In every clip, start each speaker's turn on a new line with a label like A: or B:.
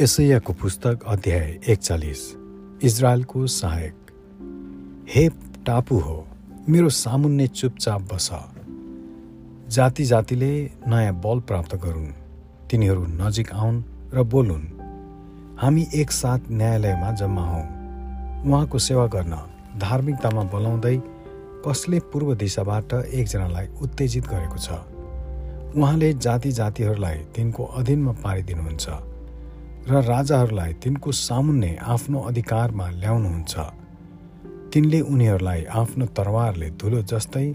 A: यसैयाको पुस्तक अध्याय एकचालिस इजरायलको सहायक। हे टापु हो मेरो सामुन्ने चुपचाप बस। जाति जातिले नयाँ बल प्राप्त गरून् तिनीहरू नजिक आउन् र बोलुन् हामी एकसाथ न्यायालयमा जम्मा हौँ। उहाँको सेवा गर्न धार्मिकतामा बोलाउँदै कसले पूर्व दिशाबाट एकजनालाई उत्तेजित गरेको छ? उहाँले जाति जातिहरूलाई तिनको अधीनमा पारिदिनुहुन्छ। र राजाहरूलाई तिनको सामुन्ने आफ्नो अधिकारमा ल्याउनुहुन्छ। तिनले उनीहरूलाई आफ्नो तरवारले धुलो जस्तै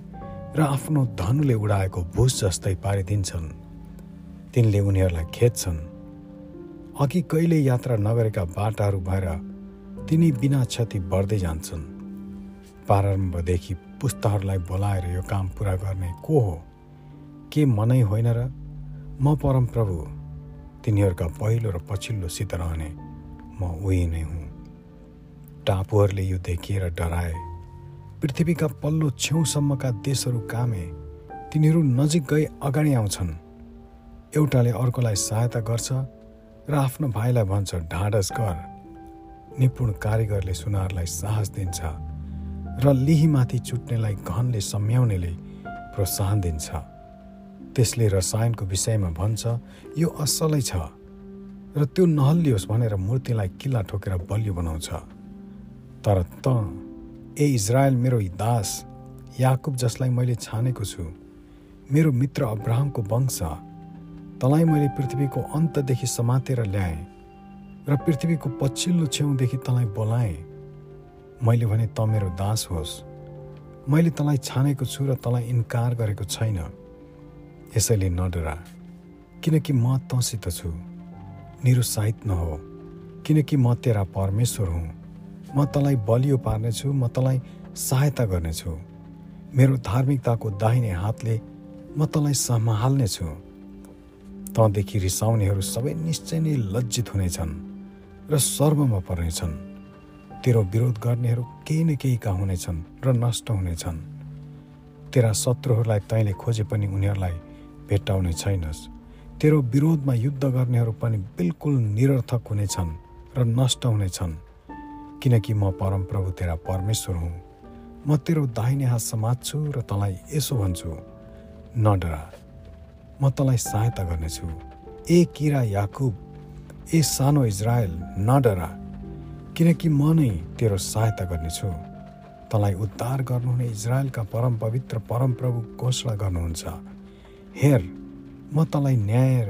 A: र आफ्नो धनुले उडाएको भुस जस्तै पारिदिन्छन्। तिनले उनीहरूलाई खेद्छन्। अघि कहिले यात्रा नगरेका बाटाहरू भएर तिनी बिना क्षति बढ्दै जान्छन्। प्रारम्भदेखि पुस्ताहरूलाई बोलाएर यो काम पुरा गर्ने को हो? के मनै होइन र? म परमप्रभु। तिनीहरूका पहिलो र पछिल्लोसित रहने म उही नै हुँ। टापुहरूले यो देखिएर डराए। पृथ्वीका पल्लो छेउसम्मका देशहरू कामे तिनीहरू नजिक गई अगाडि आउँछन्। एउटाले अर्कोलाई सहायता गर्छ र आफ्नो भाइलाई भन्छ ढाडस गर। निपुण कारिगरले सुनारलाई साहस दिन्छ र लिहीमाथि चुट्नेलाई घनले सम्याउनेले प्रोत्साहन दिन्छ। त्यसले रसायनको विषयमा भन्छ यो असलै छ र त्यो नहल्लियोस् भनेर मूर्तिलाई किल्ला ठोकेर बलियो बनाउँछ। तर त ए इजरायल मेरो दास याकुब जसलाई मैले छानेको छु मेरो मित्र अब्राहमको वंश तँलाई मैले पृथ्वीको अन्तदेखि समातेर ल्याएँ र पृथ्वीको पछिल्लो छेउदेखि तँलाई बोलाएँ। मैले भने त मेरो दास होस्। मैले तँलाई छानेको छु र तँलाई इन्कार गरेको छैन। यसैले नडरा किनकि म तँसित छु। निरुत्साहित नहो किनकि म तेरा परमेश्वर हुँ। म तँलाई बलियो पार्नेछु म तँलाई सहायता गर्नेछु। मेरो धार्मिकताको दाहिने हातले म तँलाई सम्हाल्नेछु। तँदेखि रिसाउनेहरू सबै निश्चय नै लज्जित हुनेछन् र सर्वमा पर्नेछन्। तेरो विरोध गर्नेहरू केही न केहीका हुनेछन् र नष्ट हुनेछन्। तेरा शत्रुहरूलाई तैँले खोजे पनि उनीहरूलाई भेट्टाउने छैनस्। तेरो विरोधमा युद्ध गर्नेहरू पनि बिल्कुल निरर्थक हुनेछन् र नष्ट हुनेछन्। किनकि म परमप्रभु तेरा परमेश्वर हुँ। म तेरो दाहिने हात समात्छु र तँलाई यसो भन्छु नडरा म तँलाई सहायता गर्नेछु। ए किरा याकुब ए सानो इजरायल नडरा किनकि म नै तेरो सहायता गर्नेछु। तँलाई उद्धार गर्नुहुने इजरायलका परम पवित्र परमप्रभु घोषणा गर्नुहुन्छ। हेर म तँलाई न्याय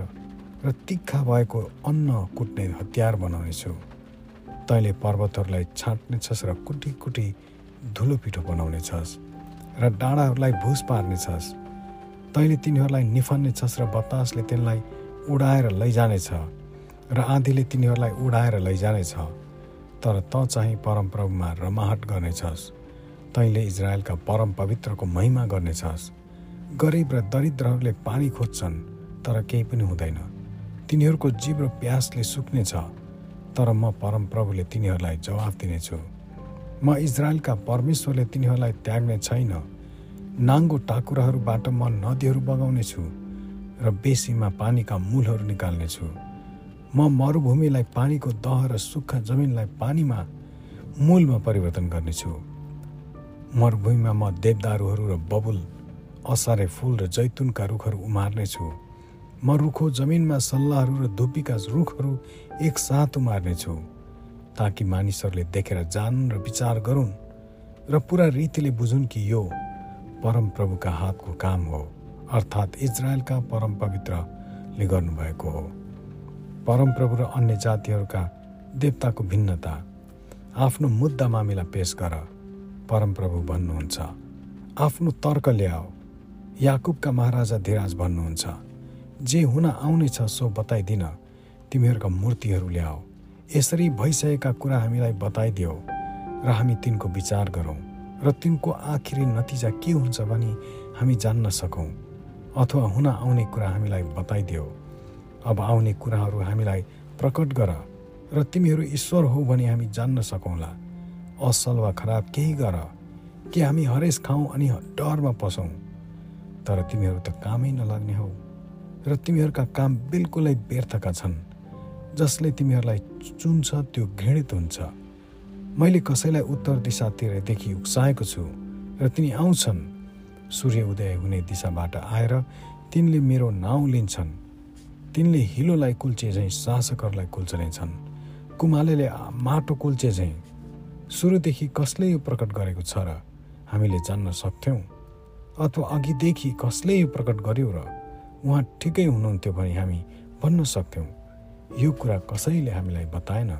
A: र तिखा भएको अन्न कुट्ने हतियार बनाउनेछु। तैँले पर्वतहरूलाई छाँट्नेछस् र कुटी कुटी धुलो पिठो बनाउनेछस् र डाँडाहरूलाई भुस पार्नेछस्। तैँले तिनीहरूलाई निफन्नेछस् र बतासले तिनलाई उडाएर लैजानेछ र आँधीले तिनीहरूलाई उडाएर लैजानेछ। तर त चाहिँ परमप्रभुमा रमाहट गर्नेछस्। तैँले इजरायलका परम पवित्रको महिमा गर्नेछस्। गरिब र दरिद्रहरूले पानी खोज्छन् तर केही पनि हुँदैन। तिनीहरूको जीव र प्यासले सुक्नेछ तर म परमप्रभुले तिनीहरूलाई जवाफ दिनेछु। म इजरायलका परमेश्वरले तिनीहरूलाई त्याग्ने छैन। नाङ्गो टाकुराहरूबाट म नदीहरू बगाउनेछु र बेसीमा पानीका मूलहरू निकाल्नेछु। म मरुभूमिलाई पानीको दह र सुक्खा जमिनलाई पानीमा मूलमा परिवर्तन गर्नेछु। मरुभूमिमा म देवदारूहरू र बबुल असारे फुल र जैतुनका रुखहरू उमार्नेछु। म रुखो जमिनमा सल्लाहहरू र धुप्पीका रुखहरू एकसाथ उमार्नेछु ताकि मानिसहरूले देखेर जानुन् र विचार गरून् र पुरा रीतिले बुझुन् कि यो परमप्रभुका हातको काम हो अर्थात् इजरायलका परम पवित्रले गर्नुभएको हो। परमप्रभु र अन्य जातिहरूका देवताको भिन्नता आफ्नो मुद्दा मामिला पेश गर परमप्रभु भन्नुहुन्छ। आफ्नो तर्क ल्याऊ याकुबका महाराजा धिराज भन्नुहुन्छ जे हुन आउनेछ सो बताइदिन तिमीहरूका मूर्तिहरू ल्याऊ यसरी भइसकेका कुरा हामीलाई बताइदियो र हामी तिनको विचार गरौँ र तिनको आखिरी नतिजा के हुन्छ भनी हामी जान्न सकौँ अथवा हुन आउने कुरा हामीलाई बताइदियो। अब आउने कुराहरू हामीलाई प्रकट गर र तिमीहरू ईश्वर हो भनी हामी जान्न सकौँला। असल वा खराब केही गर। कि हामी हरेस खाउँ अनि डरमा पसौँ? तर तिमीहरू त कामै नलाग्ने हौ। र तिमीहरूका काम बिल्कुलै व्यर्थका छन्। जसले तिमीहरूलाई चुन्छ त्यो घृणित हुन्छ। मैले कसैलाई उत्तर दिशातिरदेखि उक्साएको छु र तिनी आउँछन्। सूर्य उदय हुने दिशाबाट आएर तिनले मेरो नाउँ लिन्छन्। तिनले हिलोलाई कुल्चे झैँ शासकहरूलाई कुल्चनेछन्। कुमालेले माटो कुल्चे झैँ। सुरुदेखि कसले यो प्रकट गरेको छ र हामीले जान्न सक्थ्यौँ? अथवा अघिदेखि कसले यो प्रकट गर्यो र उहाँ ठिकै हुनुहुन्थ्यो भने हामी भन्न सक्थ्यौँ। यो कुरा कसैले हामीलाई बताएन।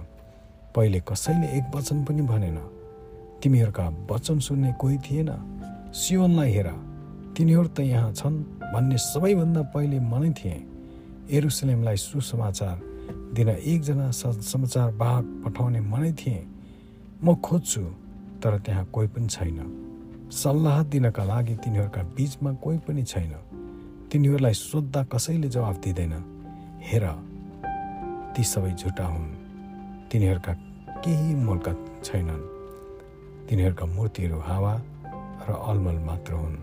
A: पहिले कसैले एक वचन पनि भनेन। तिमीहरूका वचन सुन्ने कोही थिएन। सियोनलाई हेर। तिनीहरू त यहाँ छन् भन्ने सबैभन्दा पहिले मनै थिएँ। एरुसलेमलाई सुसमाचार दिन एकजना समाचार बाहक पठाउने मनै थिएँ। म खोज्छु तर त्यहाँ कोही पनि छैन। सल्लाह दिनका लागि तिनीहरूका बिचमा कोही पनि छैन। तिनीहरूलाई सोद्धा कसैले जवाफ दिँदैन। हेर ती सबै झुटा हुन्। तिनीहरूका केही मूलका छैनन्। तिनीहरूका मूर्तिहरू हावा र अलमल मात्र हुन्।